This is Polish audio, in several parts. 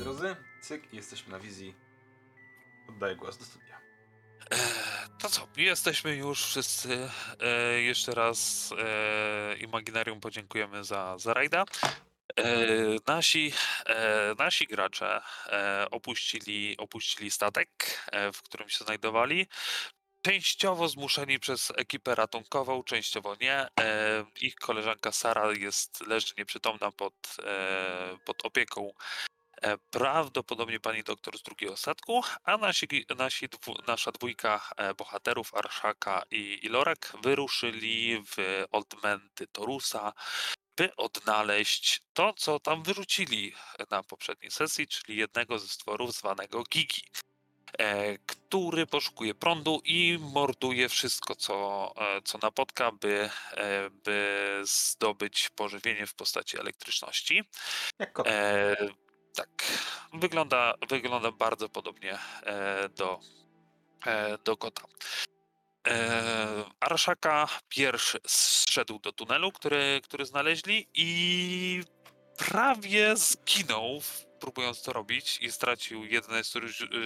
Drodzy, cyk, jesteśmy na wizji. Oddaję głos do studia. E, To co, jesteśmy już wszyscy. E, Jeszcze raz e, Imaginarium podziękujemy za, za rajda. E, Nasi, e, nasi gracze e, opuścili, opuścili statek, e, w którym się znajdowali. Częściowo zmuszeni przez ekipę ratunkową, częściowo nie. E, Ich koleżanka Sara jest, leży nieprzytomna pod, e, pod opieką prawdopodobnie pani doktor z drugiego statku, a nasi, nasi dwu, nasza dwójka e, bohaterów, Arszaka i, i Lorek, wyruszyli w odmęty Torusa, by odnaleźć to, co tam wyrzucili na poprzedniej sesji, czyli jednego ze stworów zwanego Gigi, e, który poszukuje prądu i morduje wszystko, co, e, co napotka, by, e, by zdobyć pożywienie w postaci elektryczności. Jak kot. Tak, wygląda, wygląda bardzo podobnie e, do, e, do kota. E, Arszaka pierwszy zszedł do tunelu, który, który znaleźli i prawie zginął, próbując to robić i stracił jedne z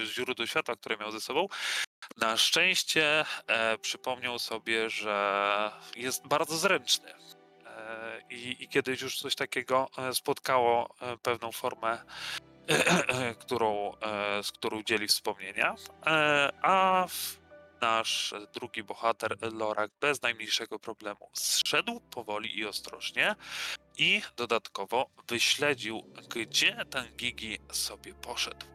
źródeł światła, które miał ze sobą. Na szczęście przypomniał sobie, że jest bardzo zręczny. I, I kiedyś już coś takiego e, spotkało e, pewną formę, którą, e, z którą dzieli wspomnienia. A nasz drugi bohater, Lorak, bez najmniejszego problemu zszedł powoli i ostrożnie i dodatkowo wyśledził, gdzie ten Gigi sobie poszedł.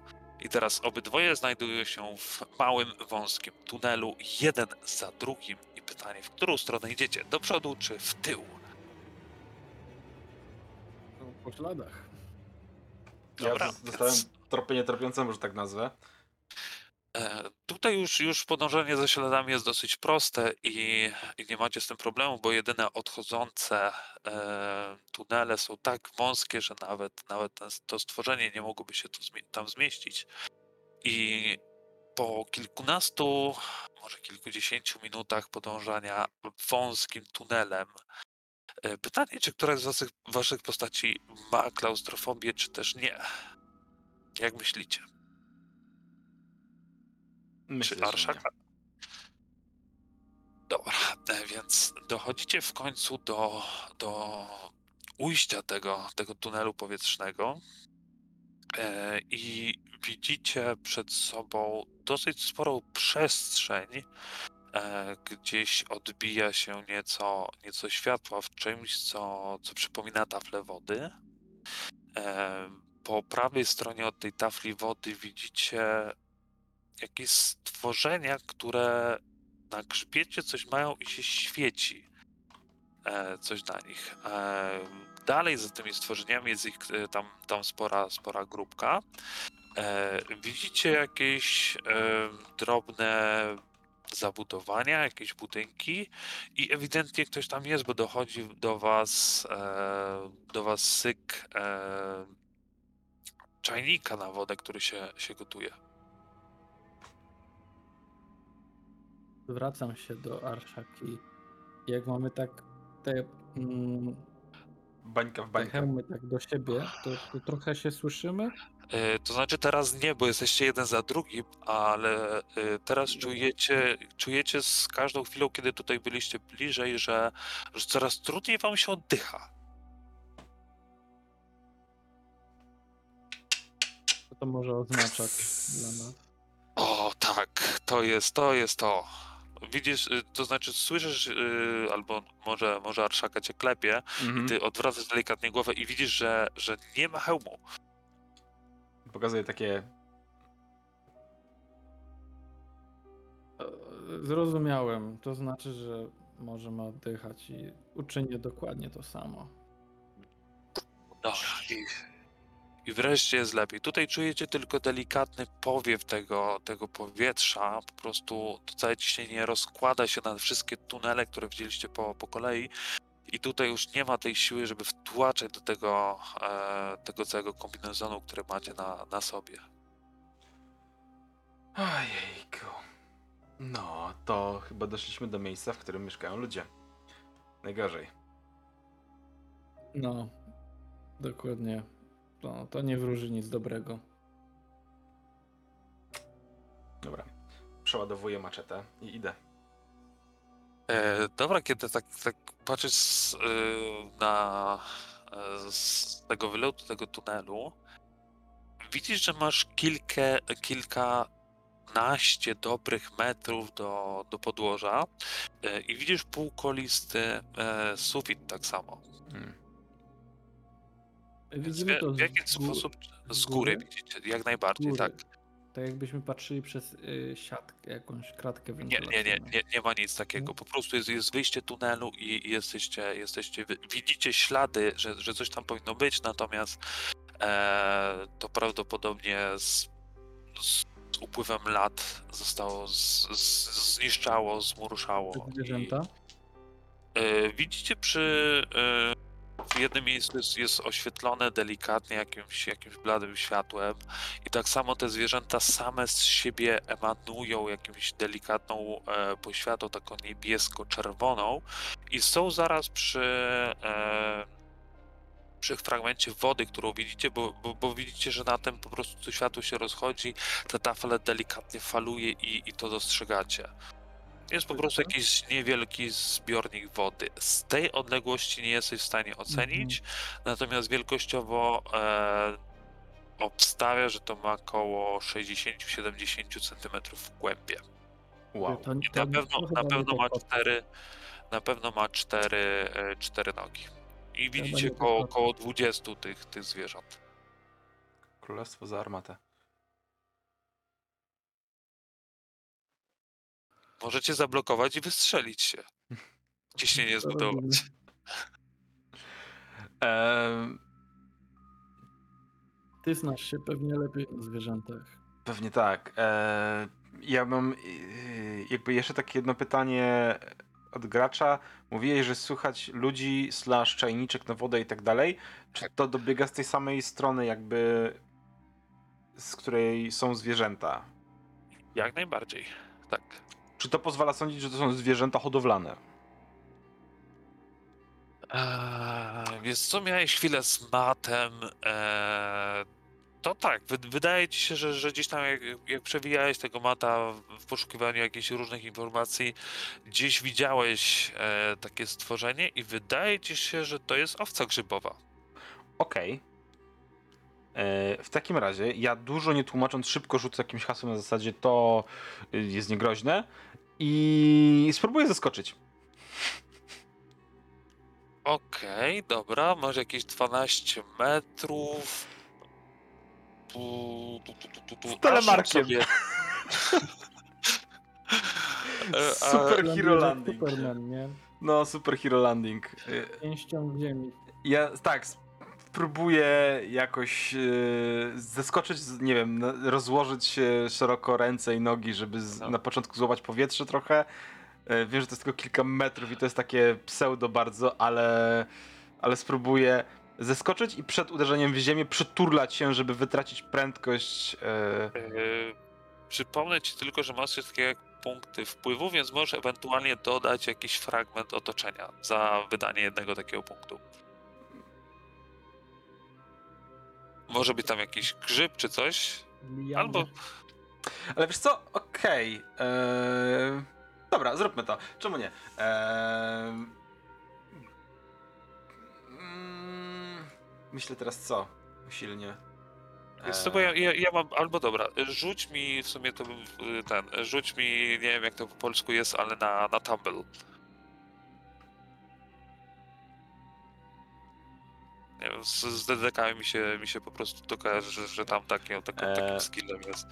I teraz obydwoje znajdują się w małym, wąskim tunelu, jeden za drugim. I pytanie, w którą stronę idziecie? Do przodu czy w tył? Po śladach. Dobra, Ja dostałem tropienie tropiące, że tak nazwę. E, Tutaj już, już podążanie za śladami jest dosyć proste i, i nie macie z tym problemu, bo jedyne odchodzące e, tunele są tak wąskie, że nawet, nawet ten, to stworzenie nie mogłoby się tu tam zmieścić. I po kilkunastu, może kilkudziesięciu minutach podążania wąskim tunelem, pytanie, czy któraś z waszych, waszych postaci ma klaustrofobię, czy też nie? Jak myślicie? Myślę, czy że Arszaka? Dobra, e, więc dochodzicie w końcu do, do ujścia tego, tego tunelu powietrznego e, i widzicie przed sobą dosyć sporą przestrzeń. E, gdzieś odbija się nieco, nieco światła w czymś, co, co przypomina taflę wody. E, po prawej stronie od tej tafli wody widzicie jakieś stworzenia, które na grzbiecie coś mają i się świeci. E, coś na nich. Dalej za tymi stworzeniami jest ich tam, tam spora, spora grupka. Widzicie jakieś drobne zabudowania, jakieś budynki i ewidentnie ktoś tam jest, bo dochodzi do was e, do was syk e, czajnika na wodę, który się, się gotuje. Zwracam się do Arszaki. Jak mamy tak te, mm, Bańka w te bańkę. hełmy tak do siebie, to, to trochę się słyszymy. E, To znaczy teraz nie, bo jesteście jeden za drugim, ale e, teraz czujecie, czujecie z każdą chwilą, kiedy tutaj byliście bliżej, że, że coraz trudniej wam się oddycha. Co to może oznaczać dla nas? O tak, to jest, to jest to. Widzisz, y, to znaczy słyszysz, albo może, może Arszaka cię klepie, Mhm. ty odwracasz delikatnie głowę i widzisz, że, że nie ma hełmu. Pokazuję takie. Zrozumiałem. To znaczy, że możemy oddychać i uczynię dokładnie to samo. Dobra, i, i wreszcie jest lepiej. Tutaj czujecie tylko delikatny powiew tego, tego powietrza. Po prostu to całe ciśnienie rozkłada się na wszystkie tunele, które widzieliście po, po kolei. I tutaj już nie ma tej siły, żeby wtłaczać do tego, e, tego całego kombinezonu, który macie na, na sobie. Ojejku. No, to chyba doszliśmy do miejsca, w którym mieszkają ludzie. Najgorzej. No, dokładnie. to, to nie wróży nic dobrego. Dobra. Przeładowuję maczetę i idę. E, dobra, kiedy tak, tak patrzysz z, y, na e, z tego wylotu, tego tunelu, widzisz, że masz kilkę, kilkanaście dobrych metrów do, do podłoża e, i widzisz półkolisty sufit tak samo. Hmm. Więc Widzimy w, to w jaki sposób z z góry góry? widzicie, jak najbardziej, góry. tak. Tak jakbyśmy patrzyli przez y, siatkę, jakąś kratkę Nie, nie, nie, wentylacyjną. nie, nie ma nic takiego. Po prostu jest, jest wyjście tunelu i, i jesteście, jesteście, wy- widzicie ślady, że, że coś tam powinno być, natomiast e, to prawdopodobnie z, z upływem lat zostało z, z, zniszczało, zmuruszało. Te i- zwierzęta? E, Widzicie przy. e, W jednym miejscu jest, jest oświetlone delikatnie jakimś, jakimś bladym światłem, i tak samo te zwierzęta same z siebie emanują jakimś delikatną e, poświatą, taką niebiesko-czerwoną, i są zaraz przy. E, przy fragmencie wody, którą widzicie, bo, bo, bo widzicie, że na tym po prostu światło się rozchodzi, ta tafla delikatnie faluje i, i to dostrzegacie. Jest po prostu jakiś niewielki zbiornik wody. Z tej odległości nie jesteś w stanie ocenić, natomiast wielkościowo e, obstawia, że to ma około 60-70 cm w głębie. Wow. To, I to na pewno, na nie pewno ma cztery, na pewno ma cztery, e, cztery nogi. I widzicie nie koło, około 20 tych, tych zwierząt. Królestwo za armatę. Możecie zablokować i wystrzelić się. Ciśnienie zbudować. Ehm, Ty znasz się pewnie lepiej na zwierzętach. pewnie tak. Ehm, ja mam yy, jakby jeszcze takie jedno pytanie od gracza. Mówiłeś, że słuchać ludzi slash czajniczek na wodę i tak dalej. Czy to dobiega z tej samej strony jakby z której są zwierzęta? Jak najbardziej. Tak. Czy to pozwala sądzić, że to są zwierzęta hodowlane? Eee, więc co miałeś chwilę z matem? Eee, to tak, wy, wydaje ci się, że, że gdzieś tam jak, jak przewijałeś tego mata w- poszukiwaniu jakichś różnych informacji, gdzieś widziałeś e, takie stworzenie i wydaje ci się, że to jest owca grzybowa. Okej. E, W takim razie ja dużo nie tłumacząc szybko rzucę jakimś hasłem na zasadzie to jest niegroźne i spróbuję zaskoczyć. Okej, dobra, masz jakieś 12 metrów. Tu, tu, tu, tu, tu, tu. Z telemarkiem. Sobie. E, Super Ląduje hero landing. Superman, nie? No, super hero landing. Pięścią w ziemi. Ja tak, spróbuję jakoś y, zeskoczyć, nie wiem, rozłożyć szeroko ręce i nogi, żeby z, No. na początku złapać powietrze trochę. Y, Wiem, że to jest tylko kilka metrów i to jest takie pseudo bardzo, ale, ale spróbuję zeskoczyć i przed uderzeniem w ziemię przyturlać się, żeby wytracić prędkość. Yy, przypomnę ci tylko, że masz coś takiego jak punkty wpływu, więc możesz ewentualnie dodać jakiś fragment otoczenia za wydanie jednego takiego punktu. Może być tam jakiś grzyb czy coś, Liany. albo Ale wiesz co? Okej. eee, Dobra, zróbmy to. Czemu nie? Eee, mm, Myślę teraz co? Usilnie. z tego ja, ja, ja mam, albo dobra, rzuć mi w sumie to bym, ten, rzuć mi, nie wiem jak to po polsku jest, ale na, na tumble. Nie wiem, z, z DDK mi się, mi się po prostu to kojarzy, że, że tam takie, taką, Eee. takim skillem jest.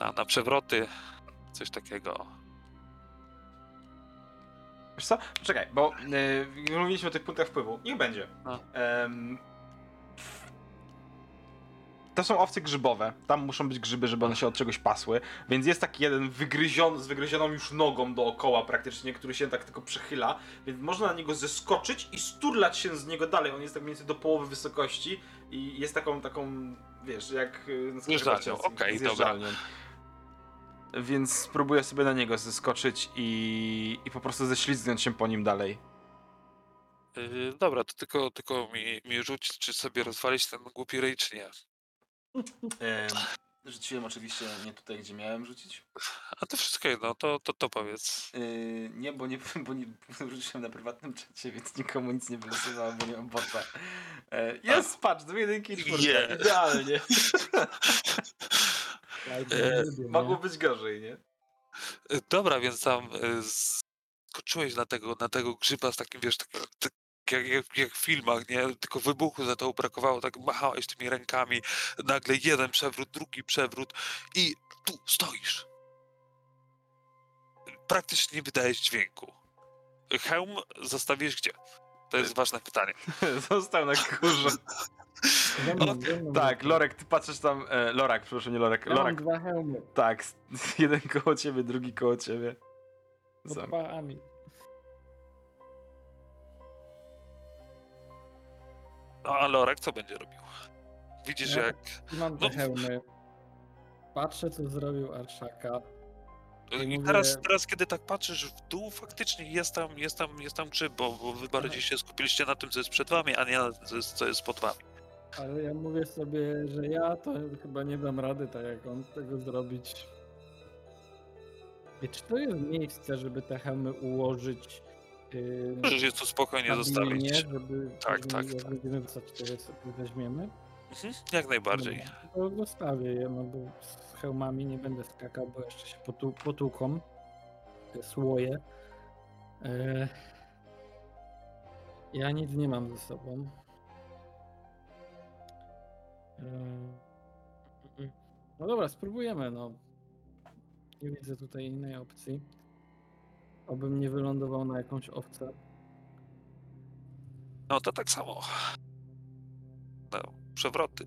Na, na przewroty, coś takiego. Wiesz co? Czekaj, bo yy, mówiliśmy o tych punktach wpływu. Niech będzie. No. To są owce grzybowe. Tam muszą być grzyby, żeby one się od czegoś pasły. Więc jest taki jeden wygryzion, z wygryzioną już nogą dookoła praktycznie, który się tak tylko przechyla. Więc można na niego zeskoczyć i sturlać się z niego dalej. On jest tak mniej więcej do połowy wysokości i jest taką, taką wiesz, jak y, Zjeżdżalnią, skakawce, okej, zjeżdżalnią. Więc spróbuję sobie na niego zeskoczyć i, i po prostu ześlizgnąć się po nim dalej. Yy, dobra, to tylko, tylko mi, mi rzuć, czy sobie rozwalić ten głupi czy nie. Em, rzuciłem oczywiście nie tutaj, gdzie miałem rzucić. A to wszystko jedno, to, to, to powiedz. Yy, nie, bo nie, bo nie rzuciłem na prywatnym czacie, więc nikomu nic nie wysyłał, bo nie mam bota. E, jest, patrz, dwie jedynki i czwórka. Jest. Idealnie. E? Mogło być gorzej, nie? Yy, Dobra, więc tam yy, skoczyłeś na tego, na tego grzyba z takim, wiesz, tak, tak, jak, jak, jak w filmach, nie? Tylko wybuchu za to brakowało, tak machałeś tymi rękami, nagle jeden przewrót, drugi przewrót i tu stoisz. Praktycznie nie wydajesz dźwięku. Hełm zostawiłeś gdzie? To jest ważne pytanie. Został na górze. Tak. Lorek, ty patrzysz tam. E, Lorak, przepraszam, nie Lorek. Ja Lorak, dwa hełmy tak. Jeden koło ciebie, drugi koło ciebie. pod Sam. No a Lorek co będzie robił? Widzisz, Ja- jak I mam No. te hełmy. Patrzę, co zrobił Arszaka. I mówię- teraz, teraz, kiedy tak patrzysz w dół, faktycznie jest tam, jest tam, jest tam grzyb, bo, bo wy bardziej się skupiliście na tym, co jest przed wami, a nie na tym, co jest, co jest pod wami. Ale ja mówię sobie, że ja to chyba nie dam rady tak jak on tego zrobić. I czy to jest miejsce, żeby te hełmy ułożyć? Możesz je tu spokojnie zostawić. żeby Tak, później, tak, jak tak. będziemy sobie weźmiemy. Mhm, jak najbardziej. No, zostawię je, no bo z hełmami nie będę skakał, bo jeszcze się potu potłuką. Te słoje. E... Ja nic nie mam ze sobą. E... No dobra, spróbujemy, no. Nie widzę tutaj innej opcji. Obym nie wylądował na jakąś owcę. No to tak samo. No, przewroty.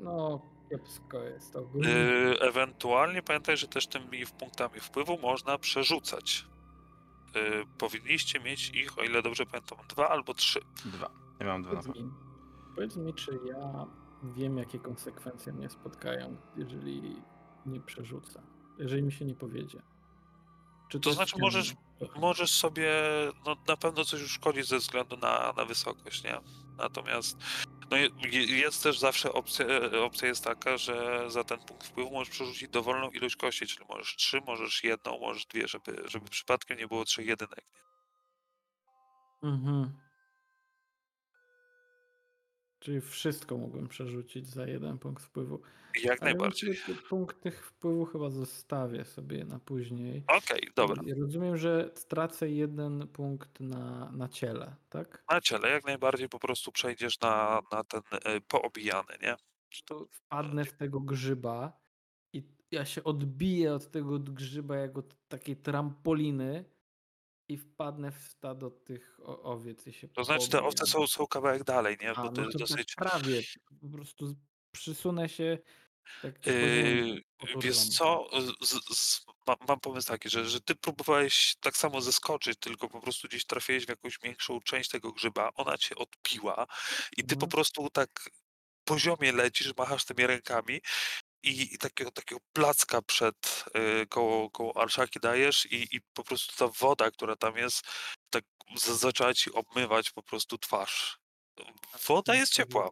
No, kiepsko jest ogólnie. Yy, ewentualnie pamiętaj, że też tymi punktami wpływu można przerzucać. Yy, powinniście mieć ich, o ile dobrze pamiętam, dwa albo trzy. Dwa. Ja mam dwa na Powiedz mi, powiedz mi, czy ja wiem, jakie konsekwencje mnie spotkają, jeżeli nie przerzucę, jeżeli mi się nie powiedzie. Czy To jest znaczy możesz-? Możesz sobie, no na pewno coś uszkodzić ze względu na, na wysokość, nie? Natomiast no, je- je- jest też zawsze opcja, opcja jest taka, że za ten punkt wpływu możesz przerzucić dowolną ilość kości, czyli możesz trzy, możesz jedną, możesz dwie, żeby, żeby przypadkiem nie było trzech jedynek. Nie? Mhm. Czyli wszystko mógłbym przerzucić za jeden punkt wpływu. Jak Ale najbardziej. punkt tych wpływu chyba zostawię sobie na później. Okej, dobra. Ja rozumiem, że stracę jeden punkt na, na ciele, tak? Na ciele jak najbardziej po prostu przejdziesz na, na ten e, poobijany, nie? to wpadnę w tego grzyba i ja się odbiję od tego grzyba jak od takiej trampoliny i wpadnę w stado tych o- owiec i się To znaczy te owce są, są kawałek dalej, nie? A, Bo to no jest to, to dosyć... prawie, po prostu z- przysunę się tak Yy, wiesz co, z, z, mam, mam pomysł taki, że, że ty próbowałeś tak samo zeskoczyć, tylko po prostu gdzieś trafiłeś w jakąś większą część tego grzyba, ona cię odbiła i ty po Mhm. prostu tak poziomie lecisz, machasz tymi rękami i, i takiego, takiego placka przed y, koło, koło arszaki dajesz i, i po prostu ta woda, która tam jest, tak zaczęła ci obmywać po prostu twarz. Woda jest ciepła.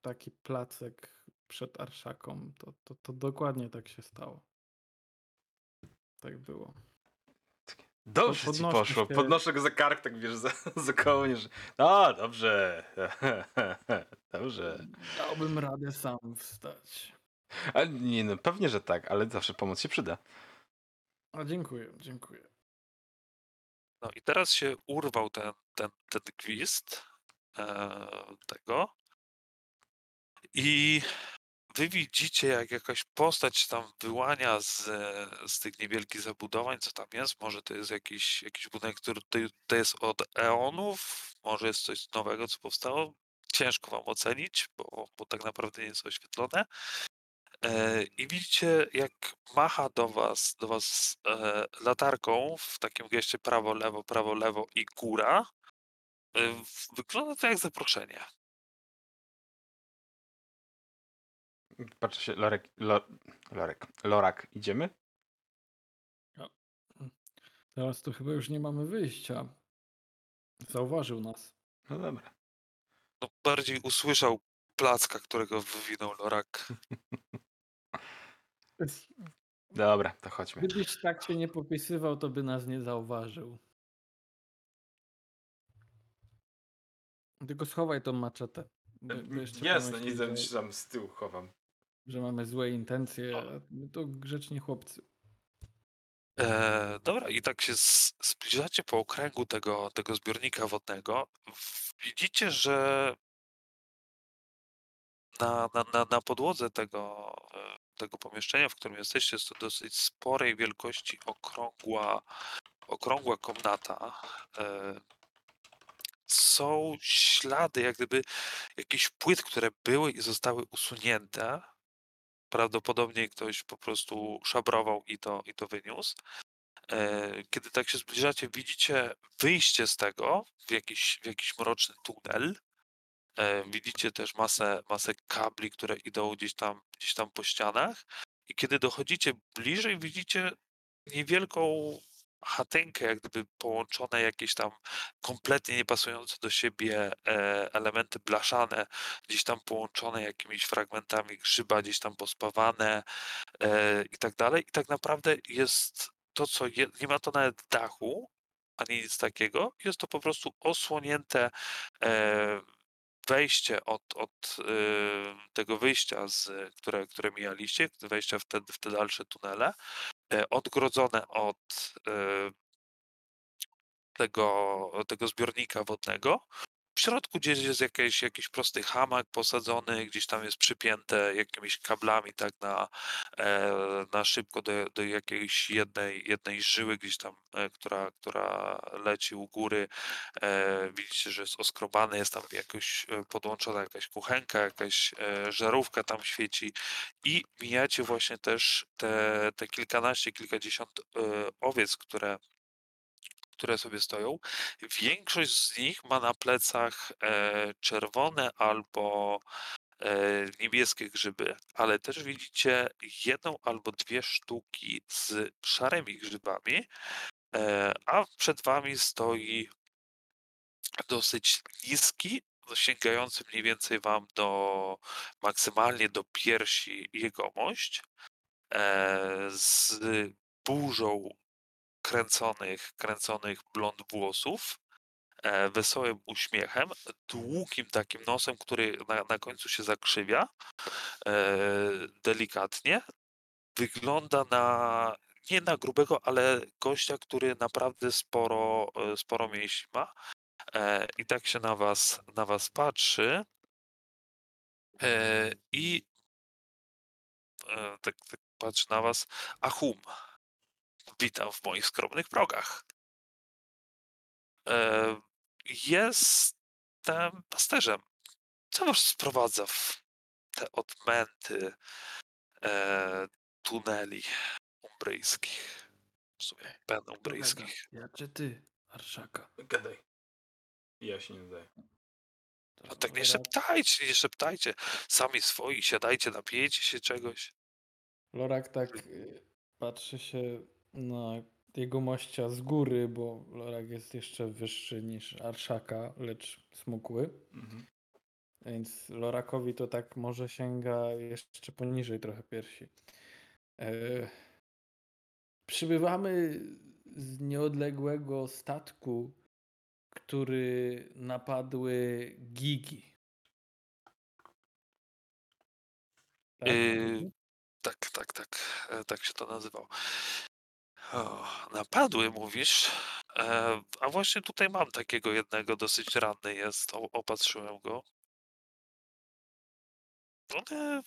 Taki placek przed arszaką, to, to, to dokładnie tak się stało. Tak było. Dobrze ci podnoszę poszło. się. Podnoszę go za kark, tak wiesz, za, za że... A, dobrze. dobrze. Dałbym radę sam wstać. A nie no, pewnie, że tak, ale zawsze pomoc się przyda. A dziękuję, dziękuję. No i teraz się urwał ten, ten, ten gwizd e, tego. I wy widzicie, jak jakaś postać tam wyłania z, z tych niewielkich zabudowań, co tam jest. Może to jest jakiś, jakiś budynek, który tutaj, to jest od eonów, może jest coś nowego, co powstało. Ciężko wam ocenić, bo, bo tak naprawdę nie jest oświetlone. E, I widzicie, jak macha do was, do was e, latarką w takim geście prawo, lewo, prawo, lewo i góra. E, wygląda to jak zaproszenie. Patrzę się, Lorek, Lo, Lorek, Lorak, idziemy? Teraz to chyba już nie mamy wyjścia. Zauważył nas. No dobra. No, bardziej usłyszał placka, którego wywinął Lorak. Dobra, to chodźmy. Gdybyś tak się nie popisywał, to by nas nie zauważył. Tylko schowaj tą maczetę. bo- bo jeszcze Jasne, pomyśli, nic tam że- się tam z tyłu chowam. że mamy złe intencje, a my to grzeczni chłopcy. E, dobra, i tak się z, zbliżacie po okręgu tego, tego zbiornika wodnego. Widzicie, że na, na, na, na podłodze tego, e, tego pomieszczenia, w którym jesteście, jest to dosyć sporej wielkości okrągła, okrągła komnata. E, są ślady, jak gdyby jakichś płyt, które były i zostały usunięte. Prawdopodobnie ktoś po prostu szabrował i to, i to wyniósł. E, Kiedy tak się zbliżacie, widzicie wyjście z tego w jakiś, w jakiś mroczny tunel. E, Widzicie też masę, masę kabli, które idą gdzieś tam, gdzieś tam po ścianach. I kiedy dochodzicie bliżej, widzicie niewielką chatynkę, jak gdyby połączone jakieś tam kompletnie niepasujące do siebie e, elementy blaszane, gdzieś tam połączone jakimiś fragmentami grzyba, gdzieś tam pospawane e, i tak dalej. I tak naprawdę jest to, co je, nie ma to nawet dachu, ani nic takiego. Jest to po prostu osłonięte wejście od, od e, tego wyjścia, z, które, które mijaliście, wejścia w te, w te dalsze tunele, e, odgrodzone od e, tego, tego zbiornika wodnego. W środku gdzieś jest jakiś, jakiś prosty hamak posadzony, gdzieś tam jest przypięte jakimiś kablami tak na, e, na szybko do, do jakiejś jednej, jednej żyły gdzieś tam, e, która, która leci u góry. E, widzicie, że jest oskrobany, jest tam jakoś podłączona jakaś kuchenka, jakaś żarówka tam świeci i mijacie właśnie też te, te kilkanaście, kilkadziesiąt owiec, które które sobie stoją. Większość z nich ma na plecach e, czerwone albo e, niebieskie grzyby, ale też widzicie jedną albo dwie sztuki z szarymi grzybami, e, a przed wami stoi dosyć niski, sięgający mniej więcej wam do maksymalnie do piersi jegomość, z burzą kręconych, kręconych blond włosów, e, wesołym uśmiechem, długim takim nosem, który na, na końcu się zakrzywia e, delikatnie. Wygląda na nie na grubego, ale gościa, który naprawdę sporo, e, sporo mięśni ma. I tak się na was, na was patrzy. I tak, tak patrzy na was. Ahum. Witam w moich skromnych progach. E, Jestem pasterzem. Co was sprowadza w te odmęty e, tuneli umbryjskich? W sumie pen umbryjskich. Ja czy ty, Arszaka? Gadaj. Ja się nie nadaję. No tak nie szeptajcie, nie szeptajcie. Sami swoi, siadajcie, napijecie się czegoś. Lorak tak y, patrzy się na jego mościa z góry, bo Lorak jest jeszcze wyższy niż Arszaka, lecz smukły. Mhm. Więc Lorakowi to tak może sięga jeszcze poniżej trochę piersi. E, przybywamy z nieodległego statku, który napadły gigi. Tak? Yy? Tak, tak, tak. e, Tak się to nazywało. O, napadły, mówisz? E, a właśnie tutaj mam takiego jednego, dosyć ranny jest. O, opatrzyłem go. One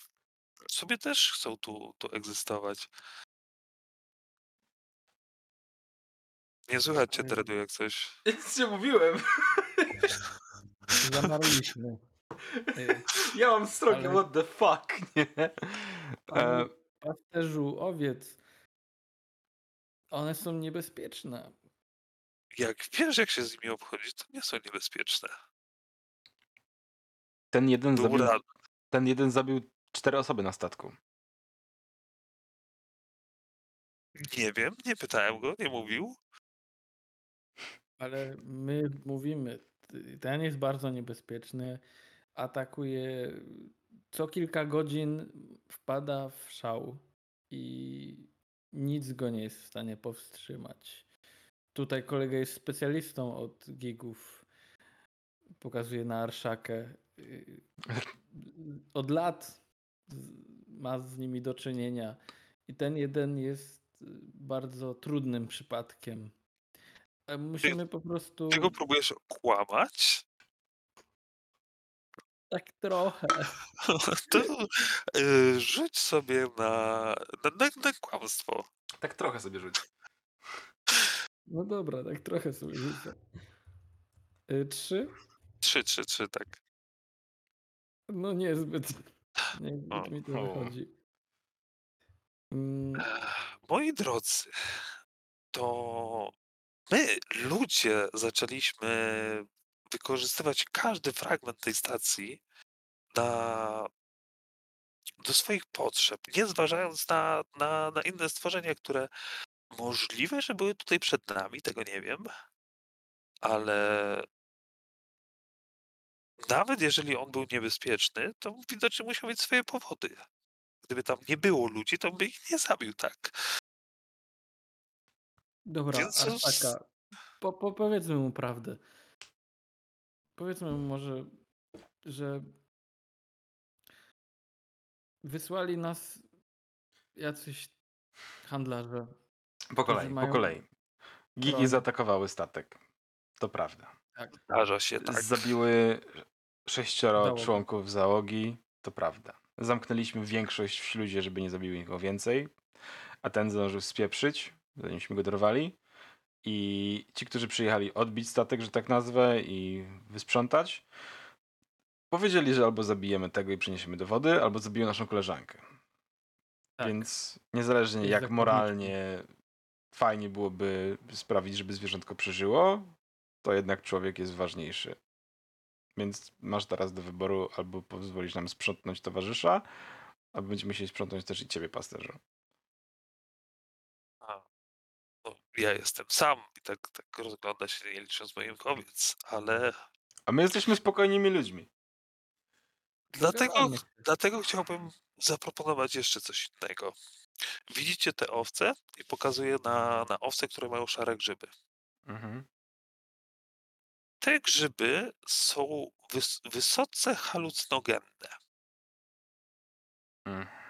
sobie też chcą tu, tu egzystować. Nie słychać cię, Ale- Dredu, jak coś. Nic nie mówiłem. Zamarliśmy. Ja mam strokę, Ale- what the fuck, nie? E, Panie pasterzu owiec, one są niebezpieczne. Jak wiesz, jak się z nimi obchodzić, to nie są niebezpieczne. ten, jeden zabił, Dobra, ten jeden zabił cztery osoby na statku. nie wiem, nie pytałem go, nie mówił. Ale my mówimy, ten jest bardzo niebezpieczny, atakuje co kilka godzin, wpada w szał i nic go nie jest w stanie powstrzymać. Tutaj kolega jest specjalistą od gigów. Pokazuje na Arszakę. Y, Od lat ma z nimi do czynienia. I ten jeden jest y, bardzo trudnym przypadkiem. Musimy po prostu. Ty go próbujesz kłamać? Tak trochę. To y, rzuć sobie na, na, na, na kłamstwo. Tak trochę sobie rzuć. No dobra, tak trochę sobie rzucę. Y, Trzy? Trzy, trzy, trzy, tak. No niezbyt. Niezbyt mi to O. wychodzi. Mm, Moi drodzy, to my, ludzie, zaczęliśmy wykorzystywać każdy fragment tej stacji na, do swoich potrzeb, nie zważając na, na, na inne stworzenia, które możliwe, że były tutaj przed nami, tego nie wiem, ale nawet jeżeli on był niebezpieczny, to widocznie musiał mieć swoje powody. Gdyby tam nie było ludzi, to by ich nie zabił tak. Dobra, Więc Artaka, po, po, powiedzmy mu prawdę powiedzmy może, że wysłali nas jacyś handlarze. Po kolei, mają... po kolei. Gigi zaatakowały statek. To prawda. Tak. Zdarza się tak. Zabiły sześcioro Załoga. członków załogi. To prawda. Zamknęliśmy większość w śluzie, żeby nie zabiły nikogo więcej. A ten zdążył spieprzyć, zanimśmy go dorwali. I ci, którzy przyjechali odbić statek, że tak nazwę, i wysprzątać, powiedzieli, że albo zabijemy tego i przyniesiemy dowody, albo zabiją naszą koleżankę. Tak. Więc niezależnie jak moralnie fajnie byłoby sprawić, żeby zwierzątko przeżyło, to jednak człowiek jest ważniejszy. Więc masz teraz do wyboru albo pozwolisz nam sprzątnąć towarzysza, albo będziemy musieli sprzątnąć też i ciebie, pasterzu. Ja jestem sam i tak, tak rozgląda się, nie licząc moich owiec, ale A my jesteśmy spokojnymi ludźmi. dlatego, dlatego chciałbym zaproponować jeszcze coś innego. Widzicie te owce i pokazuję na, na owce, które mają szare grzyby. Mhm. Te grzyby są wys, wysoce halucynogenne. Mhm.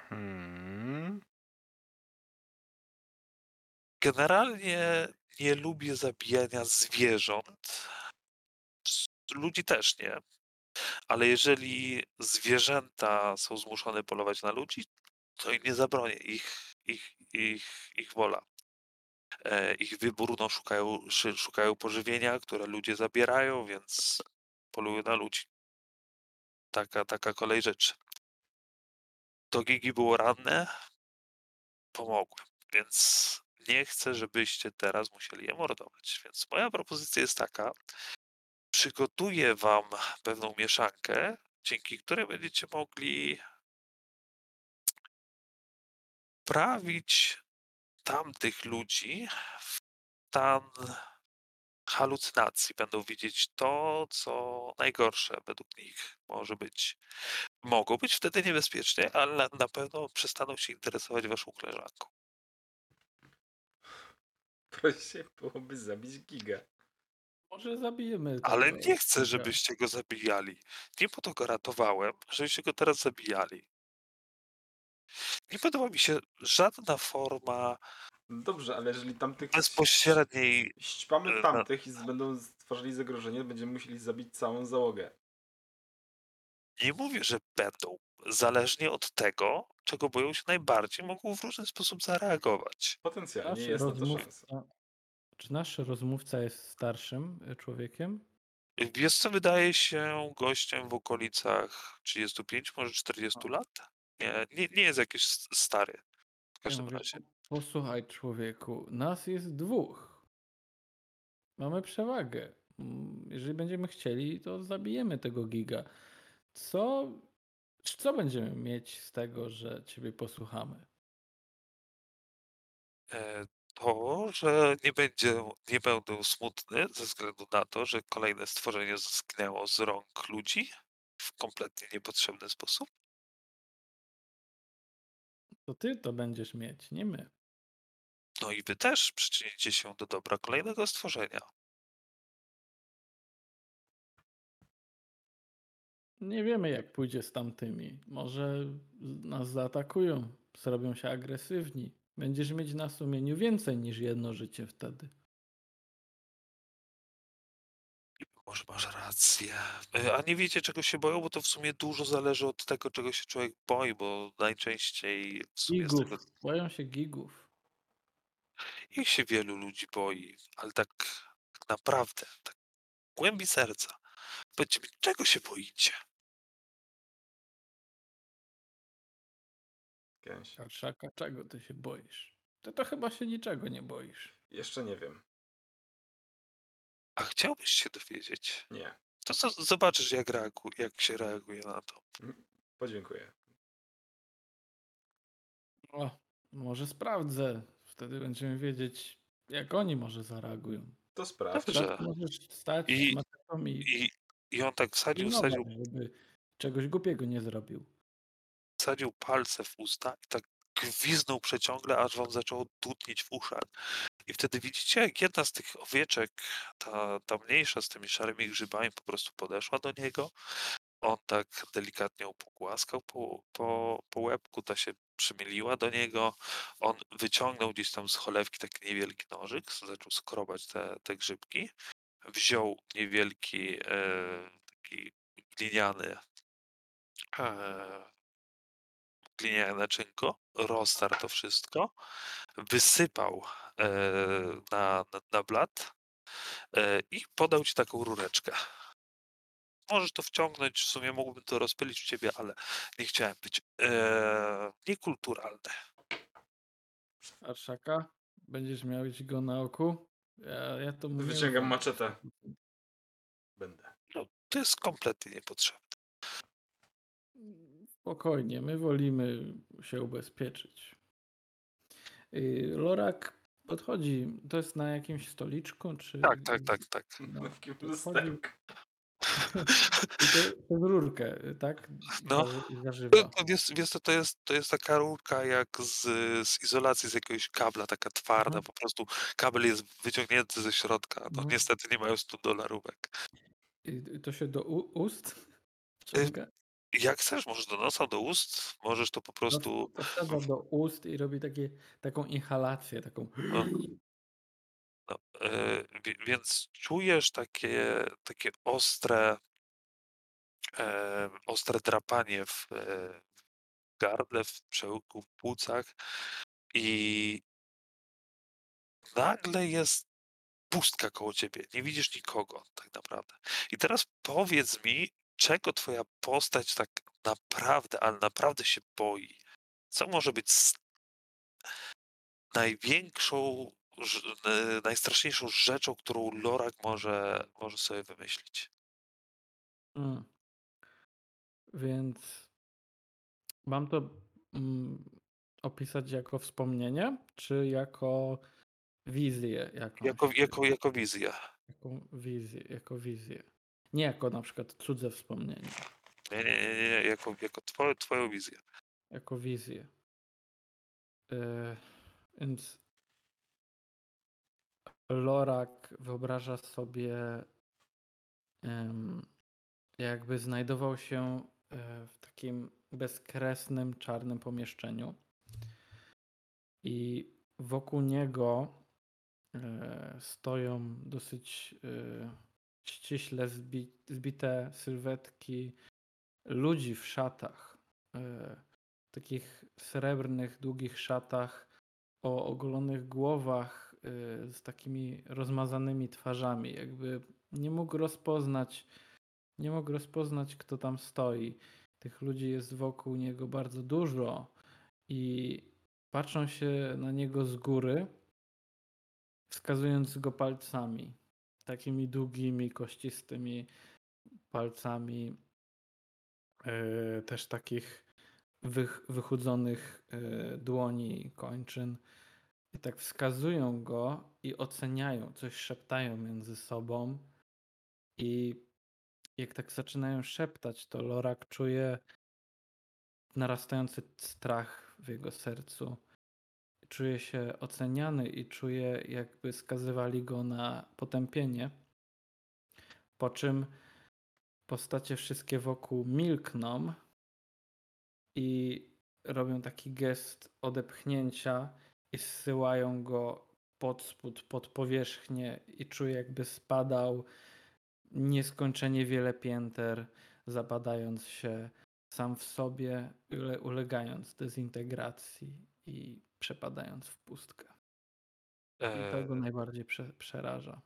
Generalnie nie lubię zabijania zwierząt. Ludzi też nie. Ale jeżeli zwierzęta są zmuszone polować na ludzi, to im nie zabronię. Ich, ich, ich, ich wola. E, ich wybór, no, szukają, szukają pożywienia, które ludzie zabierają, więc polują na ludzi. Taka, taka kolej rzeczy. To Gigi było ranne, pomogłem, więc nie chcę, żebyście teraz musieli je mordować. Więc moja propozycja jest taka, przygotuję wam pewną mieszankę, dzięki której będziecie mogli prawić tamtych ludzi w stan halucynacji. Będą widzieć to, co najgorsze według nich może być. Mogą być wtedy niebezpiecznie, ale na pewno przestaną się interesować waszą koleżanką. Prościej byłoby zabić giga. Może zabijemy. Ale nie chcę, żebyście go zabijali. Nie po to go ratowałem, żebyście go teraz zabijali. Nie podoba mi się żadna forma Dobrze, ale jeżeli tamtych bezpośredniej. ścipamy e, tamtych i z- będą stworzyli zagrożenie, będziemy musieli zabić całą załogę. Nie mówię, że będą. Zależnie od tego, czego boją się najbardziej, mogą w różny sposób zareagować. Potencjalnie Nasz jest na to szansa. rozmówca, czy nasz rozmówca jest starszym y, człowiekiem? Wiesz co, wydaje się gościem w okolicach 35, może 40 lat? Nie, nie, nie jest jakiś stary. W Ja każdym mówię, razie. "Po- Posłuchaj, człowieku, nas jest dwóch. Mamy przewagę. Mm, Jeżeli będziemy chcieli, to zabijemy tego giga. Co, co będziemy mieć z tego, że ciebie posłuchamy? E, to, że nie będzie, nie będę smutny ze względu na to, że kolejne stworzenie zginęło z rąk ludzi w kompletnie niepotrzebny sposób. To ty to będziesz mieć, nie my. No i wy też przyczynicie się do dobra kolejnego stworzenia. Nie wiemy, jak pójdzie z tamtymi. Może nas zaatakują, zrobią się agresywni. Będziesz mieć na sumieniu więcej niż jedno życie wtedy. Może masz rację. E, A nie wiecie, czego się boją, bo to w sumie dużo zależy od tego, czego się człowiek boi, bo najczęściej w sumie z tego, Gigów. Boją się gigów. ich się wielu ludzi boi, ale tak, tak naprawdę, tak w głębi serca. Powiedzcie mi, czego się boicie? Gęś. Karszaka, czego ty się boisz? Ty to chyba się niczego nie boisz. Jeszcze nie wiem. A chciałbyś się dowiedzieć? Nie. To co, zobaczysz, jak, reagu, jak się reaguje na to. Podziękuję. O, może sprawdzę. Wtedy będziemy wiedzieć, jak oni może zareagują. To sprawdź. Dobrze. Tak możesz stać I- i I, I on tak wsadził, pilnować, wsadził, żeby czegoś głupiego nie zrobił. Wsadził palce w usta i tak gwiznął przeciągle, aż wam zaczęło dudnić w uszach. I wtedy widzicie, jak jedna z tych owieczek, ta, ta mniejsza z tymi szarymi grzybami, po prostu podeszła do niego. On tak delikatnie ją pogłaskał po, po, po łebku, ta się przymyliła do niego. On wyciągnął gdzieś tam z cholewki taki niewielki nożyk, zaczął skrobać te, te grzybki. Wziął niewielki e, taki gliniany e, gliniane naczynko, roztarł to wszystko, wysypał e, na, na, na blat e, i podał ci taką rureczkę. Możesz to wciągnąć, w sumie mógłbym to rozpylić u ciebie, ale nie chciałem być e, niekulturalny. Arszaka, będziesz miałeś go na oku? Ja, ja to nie Wyciągam maczetę. Będę. No, to jest kompletnie niepotrzebne. Spokojnie, my wolimy się ubezpieczyć. Y, Lorak podchodzi, to jest na jakimś stoliczku, czy... Tak, tak, tak, tak. No, Takim to lusterku. I to, to w rurkę, tak? No. I To, zażywa. to, wiesz, to jest, to jest taka rurka jak z, z izolacji z jakiegoś kabla, taka twarda, Mhm. po prostu kabel jest wyciągnięty ze środka. No Mhm. niestety nie mają 100 dolarówek. I i to się do ust wciąga? Jak chcesz, możesz do nosa, do ust, możesz to po No, prostu... to wsadza do ust i robi takie, taką inhalację, taką... No. No, e, więc czujesz takie, takie ostre, e, ostre drapanie w e, gardle, w przełyku, w płucach i nagle jest pustka koło ciebie. Nie widzisz nikogo tak naprawdę. I teraz powiedz mi, czego twoja postać tak naprawdę, ale naprawdę się boi? Co może być największą, najstraszniejszą rzeczą, którą Lorak może, może sobie wymyślić? Mm. Więc mam to mm, opisać jako wspomnienie, czy jako wizję jakąś? Jako, jako, jako wizja. Jaką wizję, jako wizję. Nie jako na przykład cudze wspomnienie, Nie, nie, nie, nie, jako, jako twoją, twoją wizję. jako wizję. E, więc Lorak wyobraża sobie, jakby znajdował się e, w takim bezkresnym, czarnym pomieszczeniu i wokół niego e, stoją dosyć ściśle zbi zbite sylwetki ludzi w szatach, e, takich srebrnych, długich szatach o ogolonych głowach e, z takimi rozmazanymi twarzami, jakby nie mógł rozpoznać, nie mógł rozpoznać, kto tam stoi. Tych ludzi jest wokół niego bardzo dużo i patrzą się na niego z góry, wskazując go palcami. Takimi długimi, kościstymi palcami, e, też takich wych, wychudzonych e, dłoni, kończyn. I tak wskazują go i oceniają, coś szeptają między sobą. I jak tak zaczynają szeptać, to Lorak czuje narastający strach w jego sercu. Czuje się oceniany i czuje, jakby skazywali go na potępienie. Po czym postacie wszystkie wokół milkną i robią taki gest odepchnięcia i zsyłają go pod spód, pod powierzchnię i czuje jakby spadał nieskończenie wiele pięter, zapadając się sam w sobie, ule- ulegając dezintegracji i przepadając w pustkę. I to go E, najbardziej prze, przeraża.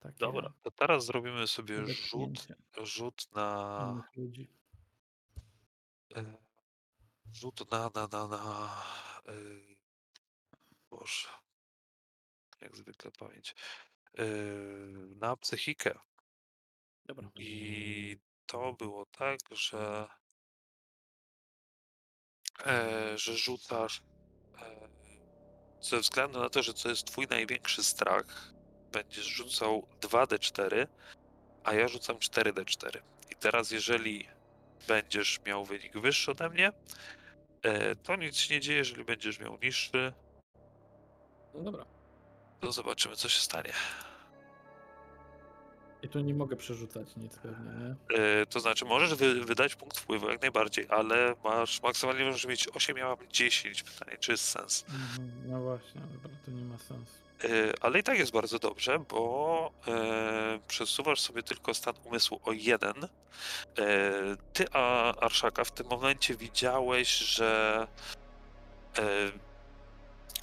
Takie dobra, to teraz zrobimy sobie rzut, rzut na. ludzi. e, Rzut na, na, na, na. e, Boże. Jak zwykle pamięć. e, Na psychikę. Dobra. I to było tak, że. że rzucasz. Ze względu na to, że to jest twój największy strach, będziesz rzucał 2d4, a ja rzucam 4d4. I teraz, jeżeli będziesz miał wynik wyższy ode mnie, e, to nic się nie dzieje. Jeżeli będziesz miał niższy, No dobra. to zobaczymy, co się stanie. I tu nie mogę przerzucać nic pewnie, nie? E, To znaczy, możesz wy, wydać punkt wpływu jak najbardziej, ale masz maksymalnie możesz mieć 8, ja mam 10. Pytanie, czy jest sens. Mhm, No właśnie, dobra, to nie ma sensu. E, Ale i tak jest bardzo dobrze, bo e, przesuwasz sobie tylko stan umysłu o jeden. E, ty, a Arszaka, w tym momencie widziałeś, że e,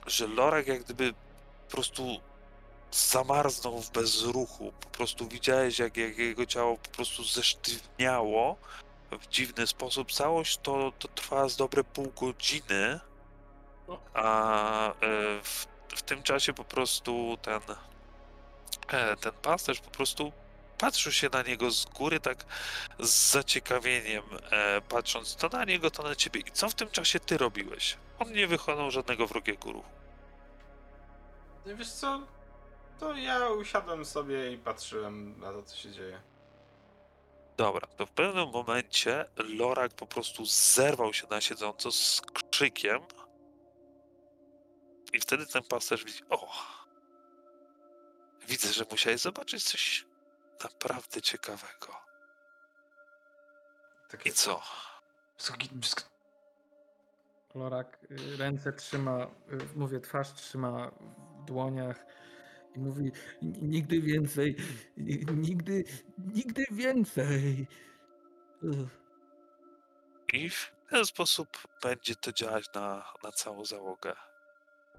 że Lorak jak gdyby po prostu zamarznął w bezruchu. Po prostu widziałeś, jak, jak jego ciało po prostu zesztywniało w dziwny sposób. Całość to, to trwa z dobre pół godziny, a e, w, w tym czasie po prostu ten, e, ten pasterz po prostu patrzył się na niego z góry tak z zaciekawieniem, e, patrząc to na niego, to na ciebie. I co w tym czasie ty robiłeś? On nie wykonał żadnego wrogiego ruchu. No Wiesz co? To ja usiadłem sobie i patrzyłem na to, co się dzieje. Dobra, to w pewnym momencie Lorak po prostu zerwał się na siedząco z krzykiem. I wtedy ten pasterz widzi, o, widzę, że musiałeś zobaczyć coś naprawdę ciekawego. Takie I co? Lorak y, ręce trzyma, y, mówię, twarz trzyma w dłoniach i mówi "N- nigdy więcej, nigdy, nigdy więcej. Uff. I w ten sposób będzie to działać na, na całą załogę.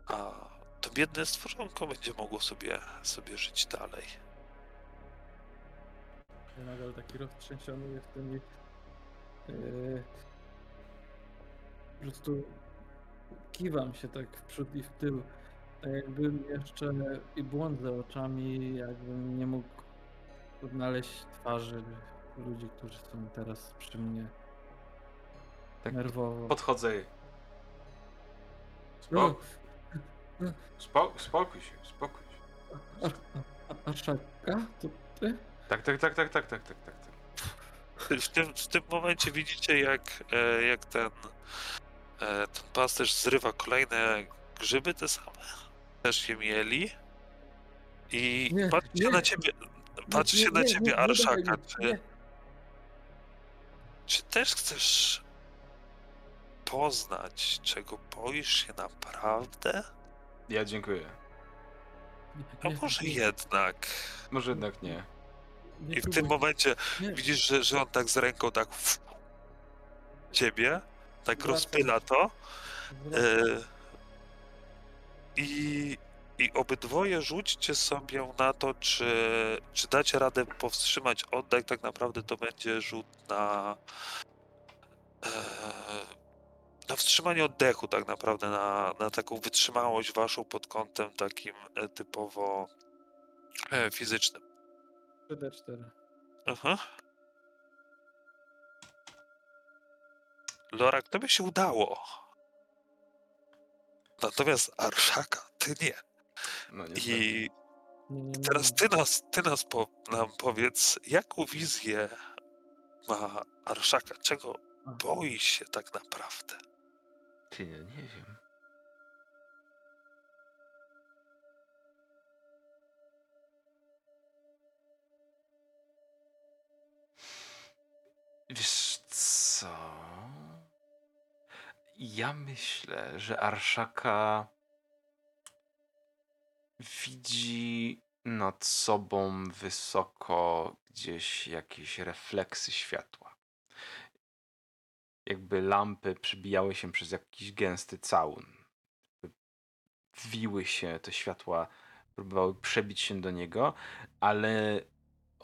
A to biedne stworzonko będzie mogło sobie, sobie żyć dalej. Ja nadal taki roztrzęsiony jestem i yy, po prostu kiwam się tak w przód i w tył. Tak jakbym jeszcze i błądzę oczami, jakbym nie mógł odnaleźć twarzy ludzi, którzy są teraz przy mnie. Tak nerwowo. Podchodzę i... No, Spok- spo- spokój się, spokój się. a, a, a szaka? To ty? Tak, tak, tak, tak, tak, tak, tak, tak. tak. W tym, w tym momencie widzicie, jak, e, jak ten, e, ten pasterz zrywa kolejne grzyby, te same. Też je mieli. I Nie, patrzy się nie. na ciebie, patrzy Nie, się na nie, ciebie nie, nie Arszaka. Czy, nie. czy też chcesz poznać, czego boisz się naprawdę? Ja dziękuję. A Nie, może nie, jednak. Może jednak nie. nie I w tym momencie Nie. widzisz, że, że on tak z ręką tak w ciebie, tak Wracam. rozpyla to. I, I obydwoje rzućcie sobie na to, czy, czy dacie radę powstrzymać oddech. Tak naprawdę to będzie rzut na. E, na wstrzymanie oddechu, tak naprawdę, na, na taką wytrzymałość waszą pod kątem takim e, typowo e, fizycznym. 3D4. Aha. Lorak, to by się udało. Natomiast Arszaka, ty nie. No. I Nie, nie, teraz ty nas, ty nas po, nam powiedz, jaką wizję ma Arszaka? Czego boi się tak naprawdę? Ty nie, nie wiem. Wiesz co? Ja myślę, że Arszaka widzi nad sobą wysoko gdzieś jakieś refleksy światła. Jakby lampy przybijały się przez jakiś gęsty całun. Wiły się te światła, próbowały przebić się do niego, ale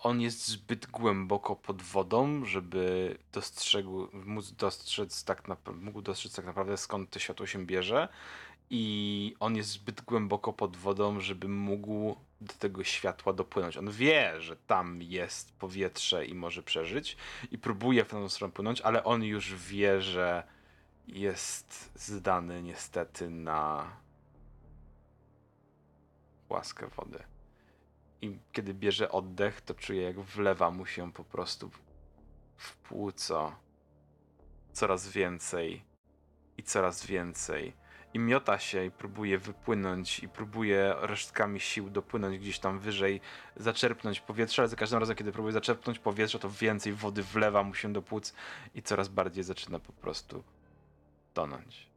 on jest zbyt głęboko pod wodą, żeby dostrzegł, móc dostrzec tak naprawdę, mógł dostrzec tak naprawdę skąd to światło się bierze. I on jest zbyt głęboko pod wodą, żeby mógł do tego światła dopłynąć. On wie, że tam jest powietrze i może przeżyć, i próbuje w tę stronę płynąć, ale on już wie, że jest zdany niestety na łaskę wody. I kiedy bierze oddech, to czuje, jak wlewa mu się po prostu w- płuco coraz więcej i coraz więcej. I miota się i próbuje wypłynąć, i próbuje resztkami sił dopłynąć gdzieś tam wyżej, zaczerpnąć powietrze, ale za każdym razem, kiedy próbuje zaczerpnąć powietrze, to więcej wody wlewa mu się do płuc i coraz bardziej zaczyna po prostu tonąć.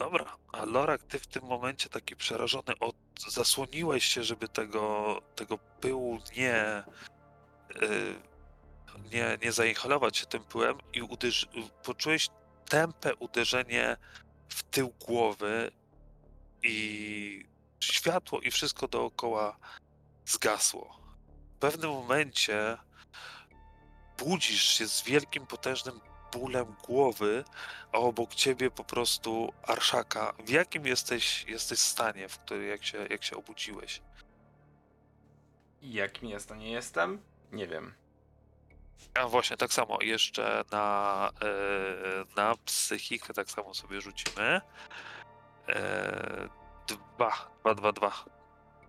Dobra, a Lorak, ty w tym momencie taki przerażony, od, zasłoniłeś się, żeby tego, tego pyłu nie, y, nie, nie zainhalować się tym pyłem i uderz, poczułeś tępe uderzenie w tył głowy i światło i wszystko dookoła zgasło. W pewnym momencie budzisz się z wielkim, potężnym bólem głowy, a obok ciebie po prostu Arszaka. W jakim jesteś, jesteś stanie, w którym jak się, jak się obudziłeś? Jakim jest, a nie jestem? Nie wiem. A właśnie, tak samo jeszcze na, e, na psychikę tak samo sobie rzucimy. E, dwa, dwa, dwa, dwa.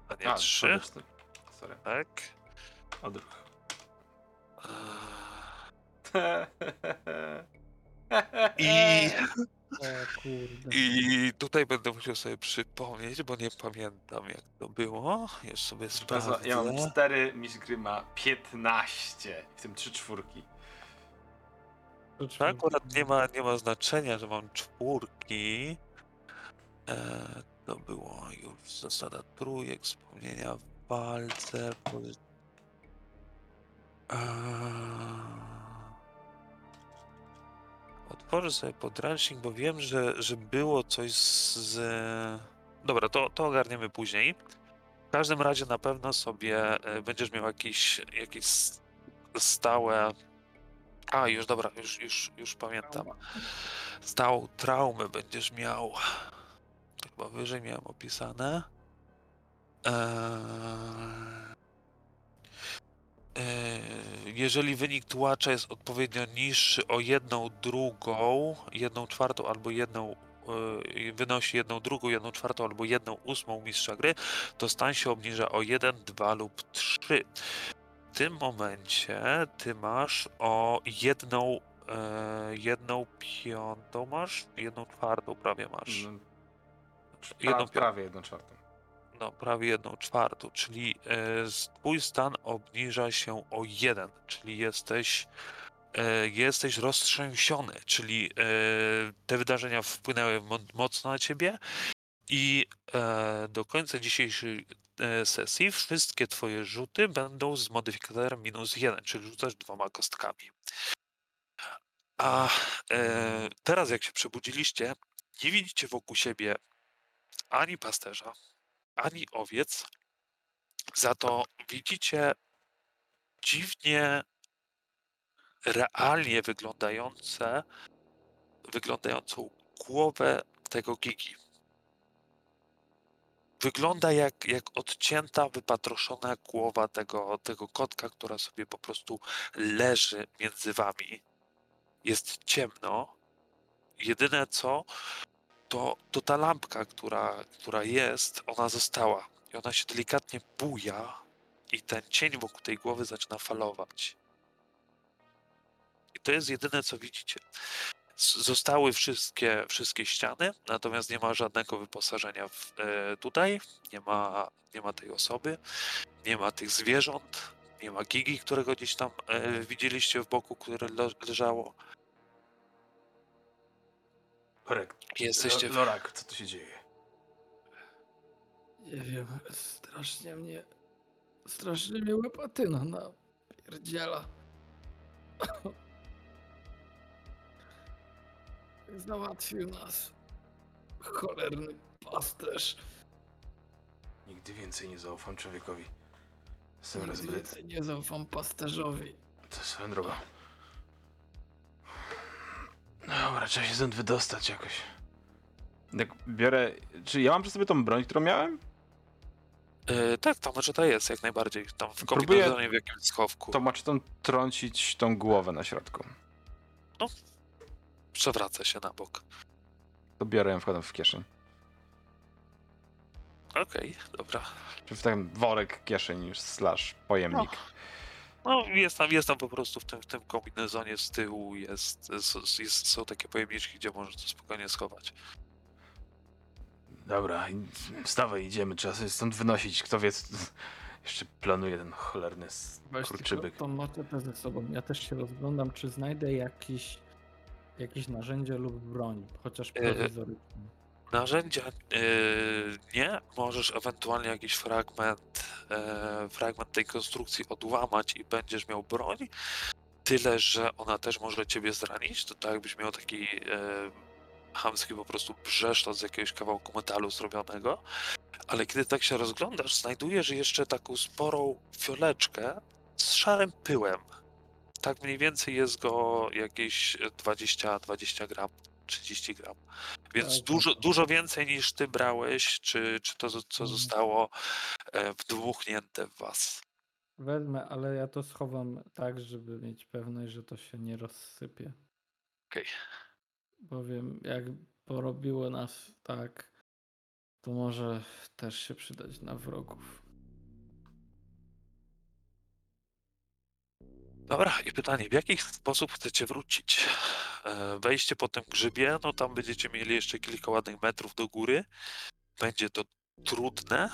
A nie A, trzy, przede- Sorry. tak? Odruch. E, I, O kurde. I tutaj będę musiał sobie przypomnieć, bo nie pamiętam jak to było. Już sobie Bardzo, ja mam sprawdzę. 4, mistrz gry ma 15, w tym 3 czwórki. To To akurat nie ma, nie ma znaczenia, że mam czwórki. E, to było już zasada trójek, wspomnienia w walce. pozy- Eee, Otworzę sobie podręcznik, bo wiem, że, że było coś z... Dobra, to, to ogarniemy później. W każdym razie na pewno sobie e, będziesz miał jakieś, jakieś stałe... A, już dobra, już, już, już pamiętam. Stałą traumę będziesz miał. To Chyba wyżej miałem opisane. Eee... Eee, Jeżeli wynik tułacza jest odpowiednio niższy o jedną drugą, jedną czwartą albo jedną eee, wynosi jedną drugą, jedną czwartą albo jedną ósmą mistrza gry, to stan się obniża o 1, 2 lub 3. W tym momencie ty masz o jedną, e, jedną piątą masz, jedną czwartą prawie masz. No, Jedną prawie jedną czwartą. Prawie jedną czwartą, czyli e, twój stan obniża się o jeden, czyli jesteś, e, jesteś roztrzęsiony, czyli e, te wydarzenia wpłynęły mo- mocno na ciebie i do końca dzisiejszej sesji wszystkie twoje rzuty będą z modyfikatorem minus jeden, czyli rzucasz dwoma kostkami. A teraz jak się przebudziliście, nie widzicie wokół siebie ani pasterza, ani owiec. Za to widzicie dziwnie realnie wyglądające, wyglądającą głowę tego gigi. Wygląda jak, jak odcięta, wypatroszona głowa tego, tego kotka, która sobie po prostu leży między wami. Jest ciemno. Jedyne co, to, to ta lampka, która, która jest, ona została. I ona się delikatnie buja i ten cień wokół tej głowy zaczyna falować. I to jest jedyne, co widzicie. Zostały wszystkie, wszystkie ściany, natomiast nie ma żadnego wyposażenia w, e, tutaj. Nie ma, nie ma tej osoby, nie ma tych zwierząt, nie ma gigi, którego gdzieś tam e, widzieliście w boku, które le, leżało. Lorek, Jesteście w Lorak, co tu się dzieje? Nie wiem, strasznie mnie... Strasznie mnie łepatyna na pierdziela. Załatwił nas cholerny pasterz. Nigdy więcej nie zaufam człowiekowi. Jestem Nigdy więcej nie zaufam pasterzowi. To swoją drogą. Dobra, trzeba się stąd wydostać jakoś. Jak biorę... Czy ja mam przy sobie tą broń, którą miałem? E, tak, tam ta jest jak najbardziej. Tam w Próbuję- kombinezonie w jakimś schowku. To macie tą trącić tą głowę na środku. Przewraca się na bok. To biorę ją, wkładam w kieszeń. Okej, dobra. Czy w ten worek kieszeń slash pojemnik. No jest tam, jest tam po prostu w tym, w tym kombinezonie z tyłu jest, jest, jest, są takie pojemniczki, gdzie możesz to spokojnie schować. Dobra, wstawaj, idziemy. Trzeba sobie stąd wynosić. Kto wie, co... jeszcze planuje ten cholerny Weź kurczybyk. tylko tą maczetę ze sobą. Ja też się rozglądam, czy znajdę jakiś, jakieś narzędzie lub broń, chociaż E, prowizoryczną. Narzędzia yy, nie, możesz ewentualnie jakiś fragment, e, fragment tej konstrukcji odłamać i będziesz miał broń. Tyle, że ona też może ciebie zranić. To tak jakbyś miał taki e, chamski po prostu brzeszczot z jakiegoś kawałku metalu zrobionego. Ale kiedy tak się rozglądasz, znajdujesz jeszcze taką sporą fioleczkę z szarym pyłem. Tak mniej więcej jest go jakieś 20-20 gram, 30 gram. Więc Tak, dużo, tak. dużo więcej niż ty brałeś, czy, czy to, co Mhm. zostało e, wdmuchnięte w was. Wezmę, ale ja to schowam tak, żeby mieć pewność, że to się nie rozsypie. Okej. Bowiem jak porobiło nas tak, to może też się przydać na wrogów. Dobra, i pytanie, w jaki sposób chcecie wrócić? E, Wejście po tym grzybie, no tam będziecie mieli jeszcze kilka ładnych metrów do góry. Będzie to trudne.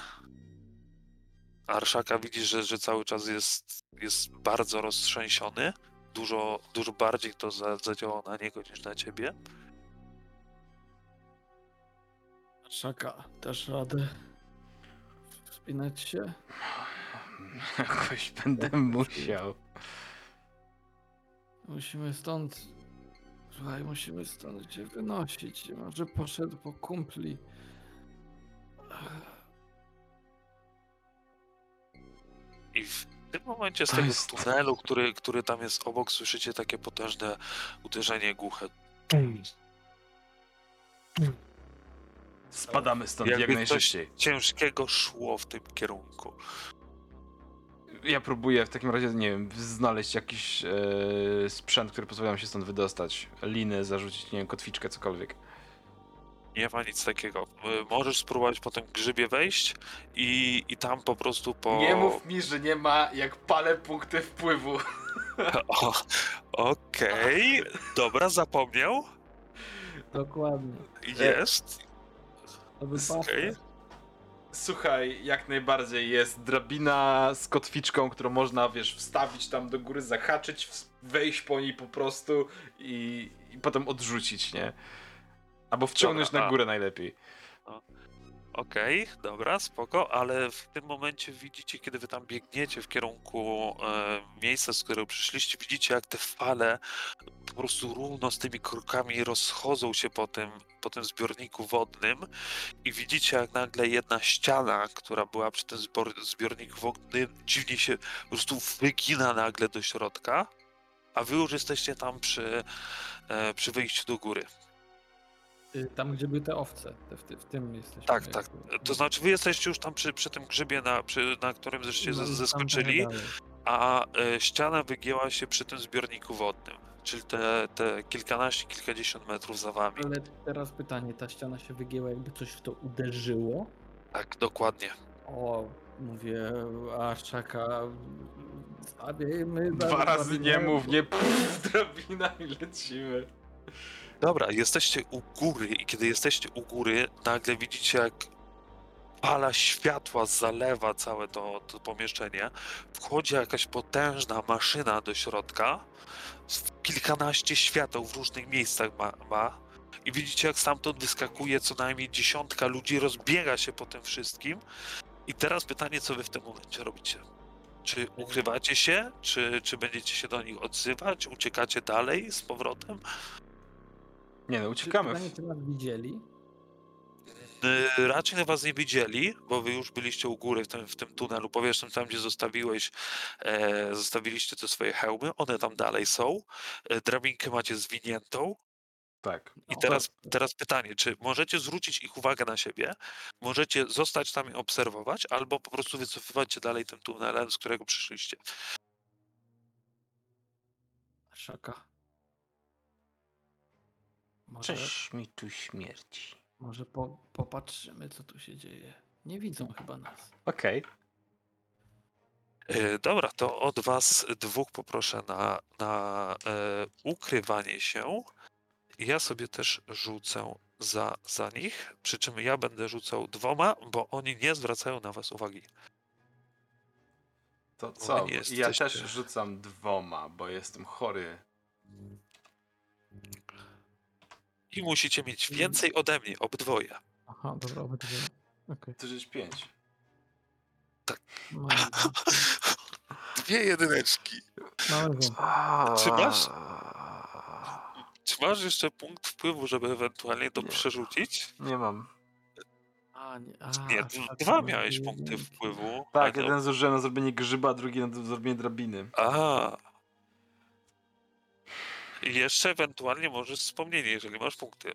Arszaka widzisz, że, że cały czas jest, jest bardzo roztrzęsiony. Dużo, dużo bardziej to za, zadziałało na niego niż na ciebie. Szaka, dasz radę wspinać się? Jakoś będę musiał. Musimy stąd. Słuchaj, musimy stąd cię wynosić. Może poszedł po kumpli. I w tym momencie z tego jest- tunelu, który, który tam jest obok, słyszycie takie potężne uderzenie głuche. Spadamy stąd Jakby jak coś- najszybciej. Ciężkiego szło w tym kierunku. Ja próbuję w takim razie, nie wiem, znaleźć jakiś e, sprzęt, który pozwala nam się stąd wydostać. Liny, zarzucić, nie wiem, kotwiczkę, cokolwiek. Nie ma nic takiego. Y, Możesz spróbować po tym grzybie wejść i, i tam po prostu po. Nie mów mi, że nie ma, jak palę punkty wpływu. O, Okej, dobra, zapomniał. Dokładnie. Jest. To by Okej. Słuchaj, jak najbardziej jest drabina z kotwiczką, którą można, wiesz, wstawić tam do góry, zahaczyć, wejść po niej po prostu i, i potem odrzucić, nie? Albo wciągnąć Dobra, na a- górę najlepiej. Okej, dobra, spoko, ale w tym momencie widzicie, kiedy wy tam biegniecie w kierunku e, miejsca, z którego przyszliście, widzicie jak te fale po prostu równo z tymi krokami rozchodzą się po tym, po tym zbiorniku wodnym i widzicie jak nagle jedna ściana, która była przy tym zbor, zbiorniku wodnym, dziwnie się po prostu wygina nagle do środka, a wy już jesteście tam przy, e, przy wyjściu do góry. Y, Tam, gdzie były te owce. Te w, ty, w tym jesteśmy. Tak, tak. jakby. To znaczy wy jesteście już tam przy, przy tym grzybie, na, przy, na którym żeście No zeskoczyli, a e, ściana wygięła się przy tym zbiorniku wodnym. czyli te, te kilkanaście, kilkadziesiąt metrów za wami. Ale teraz pytanie, ta ściana się wygięła, jakby coś w to uderzyło? Tak, dokładnie. O, mówię, Arszaka, stawiamy... Dwa razy nie mów, nie pff, drabina i lecimy. Dobra, jesteście u góry i kiedy jesteście u góry, nagle widzicie jak fala światła zalewa całe to, to pomieszczenie. Wchodzi jakaś potężna maszyna do środka. Kilkanaście świateł w różnych miejscach ma, ma. I widzicie jak stamtąd wyskakuje co najmniej dziesiątka ludzi, rozbiega się po tym wszystkim. I teraz pytanie, co wy w tym momencie robicie? Czy ukrywacie się? Czy, czy będziecie się do nich odzywać? Uciekacie dalej z powrotem? Nie no, uciekamy. Pytanie, czy nas widzieli? Y, Raczej was nie widzieli, bo wy już byliście u góry w tym, w tym tunelu powietrznym, tam gdzie zostawiłeś, e, zostawiliście te swoje hełmy, one tam dalej są. E, drabinkę macie zwiniętą. Tak. I No, teraz, teraz pytanie, czy możecie zwrócić ich uwagę na siebie, możecie zostać tam i obserwować, albo po prostu wycofywać się dalej tym tunelem, z którego przyszliście. Arszaka. Może, Cześć mi tu śmierci. może po, popatrzymy, co tu się dzieje. Nie widzą chyba nas. Okej. E, Dobra, to od was dwóch poproszę na, na e, ukrywanie się. Ja sobie też rzucę za, za nich, przy czym ja będę rzucał dwoma, bo oni nie zwracają na was uwagi. To co? Ja jesteście- też rzucam dwoma, bo jestem chory. I musicie mieć Mm. więcej ode mnie, obydwoje. Aha, dobra, obydwie. Okej. Ty żeś pięć. No, dobra. Dwie jedyneczki. no. Czy masz- Czy masz jeszcze punkt wpływu, żeby ewentualnie to Nie. przerzucić? Nie mam. A, nie, a, Nie, d- dwa ma miałeś punkty jedynki. wpływu. Tak, a jeden zużyłem na zrobienie grzyba, a drugi na zrobienie drabiny. A. I jeszcze ewentualnie możesz wspomnienie, jeżeli masz punkty.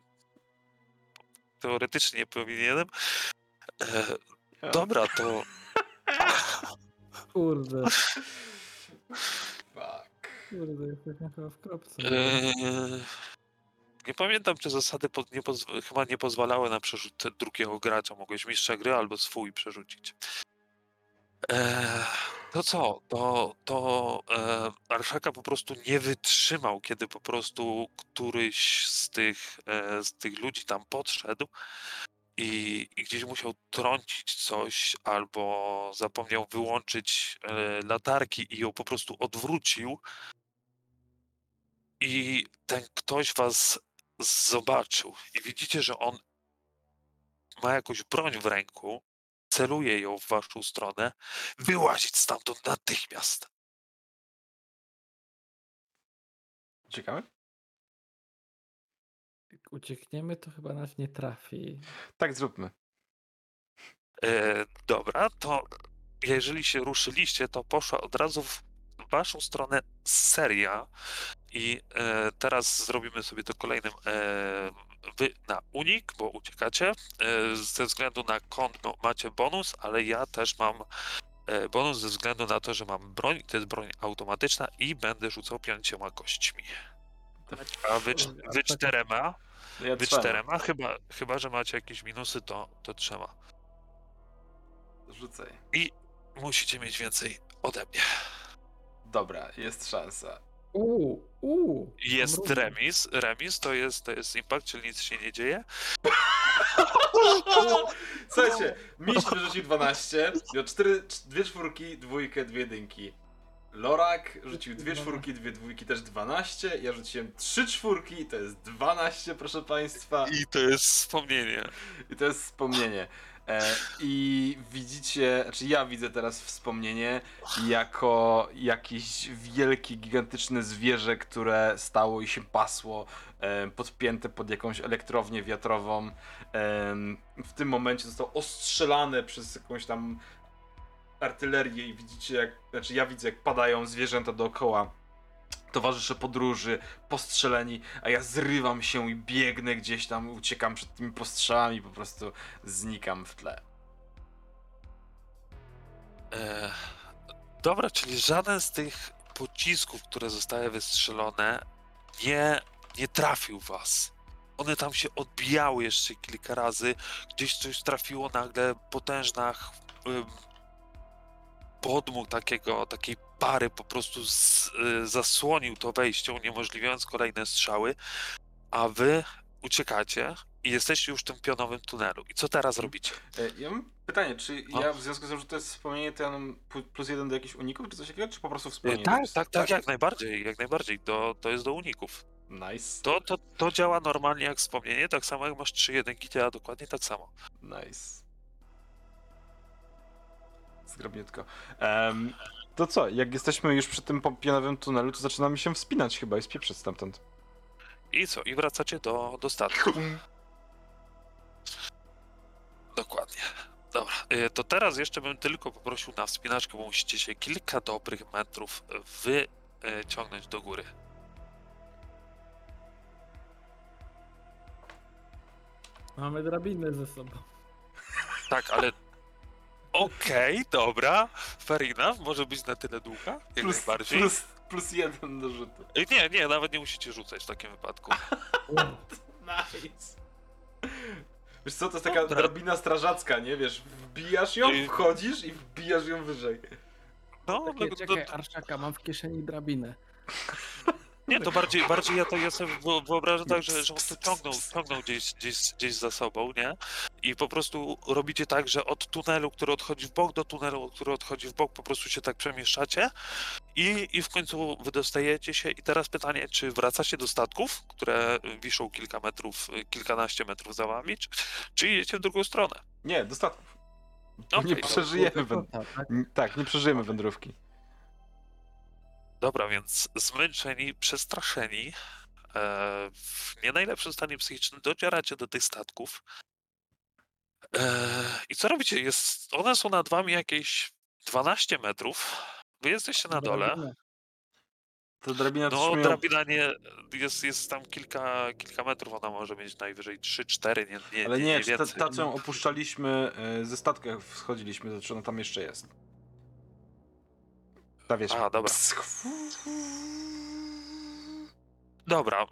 Teoretycznie nie powinienem. E, dobra, to Kurde, Fuck. kurde, jesteśmy chyba w kropce. e, nie pamiętam, czy zasady pod, nie pozw- chyba nie pozwalały na przerzut drugiego gracza. Mogłeś mistrza gry albo swój przerzucić. E, to co? To, to e, Arszaka po prostu nie wytrzymał, kiedy po prostu któryś z tych, e, z tych ludzi tam podszedł i, i gdzieś musiał trącić coś albo zapomniał wyłączyć e, latarki i ją po prostu odwrócił. I ten ktoś was zobaczył i widzicie, że on ma jakąś broń w ręku, celuje ją w waszą stronę, wyłazić stamtąd natychmiast. Uciekamy? Jak uciekniemy, to chyba nas nie trafi. Tak, zróbmy. E, dobra, to jeżeli się ruszyliście, to poszła od razu w waszą stronę seria i e, teraz zrobimy sobie to kolejnym e, wy na unik, bo uciekacie. E, ze względu na kąt no, macie bonus, ale ja też mam e, bonus ze względu na to, że mam broń, to jest broń automatyczna i będę rzucał pięcioma kośćmi. A wy, wy tak- czterema, Ja wy czterema, chyba, chyba że macie jakieś minusy, to, to trzema. Rzucaj. Musicie mieć więcej ode mnie. Dobra, jest szansa. Uuu, uuu. Jest remis. Remis to jest, to jest impact, czyli nic się nie dzieje. Słuchajcie, Miś wyrzucił 12, miał 4, dwie czwórki, dwójkę, dwie jedynki. Lorak rzucił dwie czwórki, dwie dwójki, też 12. Ja rzuciłem trzy czwórki, to jest 12, proszę państwa. I to jest wspomnienie. I to jest wspomnienie. E, I widzicie, znaczy ja widzę teraz wspomnienie jako jakieś wielkie, gigantyczne zwierzę, które stało i się pasło, e, podpięte pod jakąś elektrownię wiatrową. Em, w tym momencie zostało ostrzelane przez jakąś tam artylerię i widzicie jak, znaczy ja widzę jak padają zwierzęta dookoła. Towarzysze podróży, postrzeleni, a ja zrywam się i biegnę gdzieś tam, uciekam przed tymi postrzałami, po prostu znikam w tle. E, dobra, czyli żaden z tych pocisków, które zostały wystrzelone, nie, nie trafił was. One tam się odbijały jeszcze kilka razy. Gdzieś coś trafiło nagle, potężna podmuch takiego, takiej pary po prostu z, y, zasłonił to wejście, uniemożliwiając kolejne strzały, a wy uciekacie i jesteście już w tym pionowym tunelu. I co teraz robicie? E, Ja mam pytanie, czy No. ja w związku z tym, że to jest wspomnienie, pu- plus jeden do jakichś uników, czy coś takiego, czy po prostu wspomnienie? tak, to jest? tak, tak, jak najbardziej, jak najbardziej. To, to jest do uników. Nice, To, to, to działa normalnie jak wspomnienie, tak samo jak masz trzy jedynki, działa dokładnie tak samo. nice. Zgrabniutko. Em, to co, jak jesteśmy już przy tym pionowym tunelu, to zaczynamy się wspinać chyba i spieprzeć stamtąd. I co? I wracacie do, do statku. Dokładnie. Dobra, y, to teraz jeszcze bym tylko poprosił na wspinaczkę, bo musicie się kilka dobrych metrów wyciągnąć do góry. Mamy drabinę ze sobą. Tak, ale. Okej, dobra. Fair enough, może być na tyle długa, jak Plus, najbardziej. plus, plus jeden do rzutu. Nie, nie, nawet nie musicie rzucać w takim wypadku. Nice. Wiesz co, to jest taka Dobra. drabina strażacka, nie? Wiesz, wbijasz ją, wchodzisz i wbijasz ją wyżej. No, Takie, no, czekaj, no, Arszaka, mam w kieszeni drabinę. Nie, to bardziej, bardziej ja to ja sobie wyo- wyobrażam tak, że, że on to ciągnął, ciągnął gdzieś, gdzieś, gdzieś za sobą, nie? I po prostu robicie tak, że od tunelu, który odchodzi w bok, do tunelu, który odchodzi w bok, po prostu się tak przemieszczacie i, i w końcu wydostajecie się. I teraz pytanie, czy wracacie do statków, które wiszą kilka metrów, kilkanaście metrów za wami, czy, czy idziecie w drugą stronę? Nie, do statków. Okej, nie przeżyjemy węd... Tak? Tak, nie przeżyjemy wędrówki. Dobra, więc zmęczeni, przestraszeni, e, w nie najlepszym stanie psychicznym docieracie do tych statków. E, I co robicie? Jest, one są nad wami jakieś 12 metrów. Wy jesteście na dole. To drabina No, drabina nie, jest, jest tam kilka, kilka metrów, ona może mieć najwyżej 3-4, nie, nie, Ale nie, nie, nie ta, ta co ją opuszczaliśmy e, ze statku, jak wchodziliśmy, to czy ona tam jeszcze jest? Ta wiesz. A, dobra. Psk. Dobra,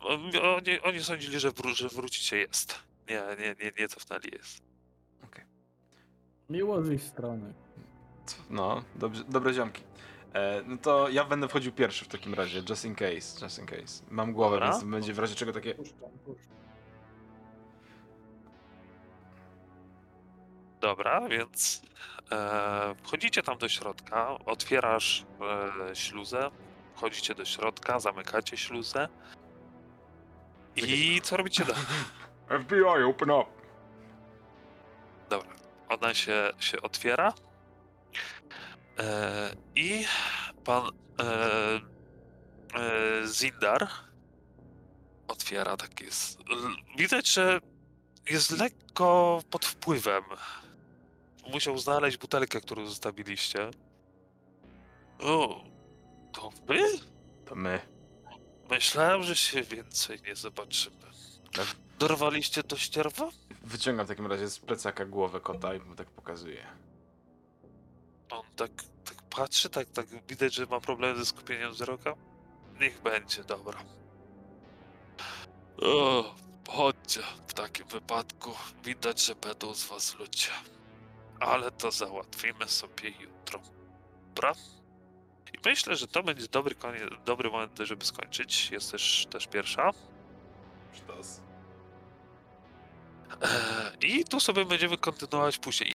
oni, oni sądzili, że, wró- że wrócicie jest. Nie, nie, nie, nie cofnęli jest. Miło z ich strony. No, dobrze, dobre ziomki. E, no to ja będę wchodził pierwszy w takim razie, just in case, just in case. Mam głowę, Dobra. więc będzie w razie czego takie... Puszczam, puszczam. Dobra, więc e, wchodzicie tam do środka, otwierasz e, śluzę, wchodzicie do środka, zamykacie śluzę. I co robicie dalej? FBI, open up! Dobra, ona się, się otwiera. E, I pan e, e, Zindar otwiera tak jest. l- Widać, że jest lekko pod wpływem. Musiał znaleźć butelkę, którą zostawiliście. O, to wy? To my. Myślałem, że się więcej nie zobaczymy. Tak. Dorwaliście to ścierwo? Wyciągam w takim razie z plecaka głowę kota i mu tak pokazuję. On tak, tak patrzy, tak, tak widać, że ma problemy ze skupieniem wzroku. Niech będzie, dobra. O, chodźcie, w takim wypadku widać, że będą z was ludzie. Ale to załatwimy sobie jutro. Dobra? I myślę, że to będzie dobry, koniec, dobry moment, żeby skończyć. Jest też, też pierwsza. Sztos. Eee, I tu sobie będziemy kontynuować później.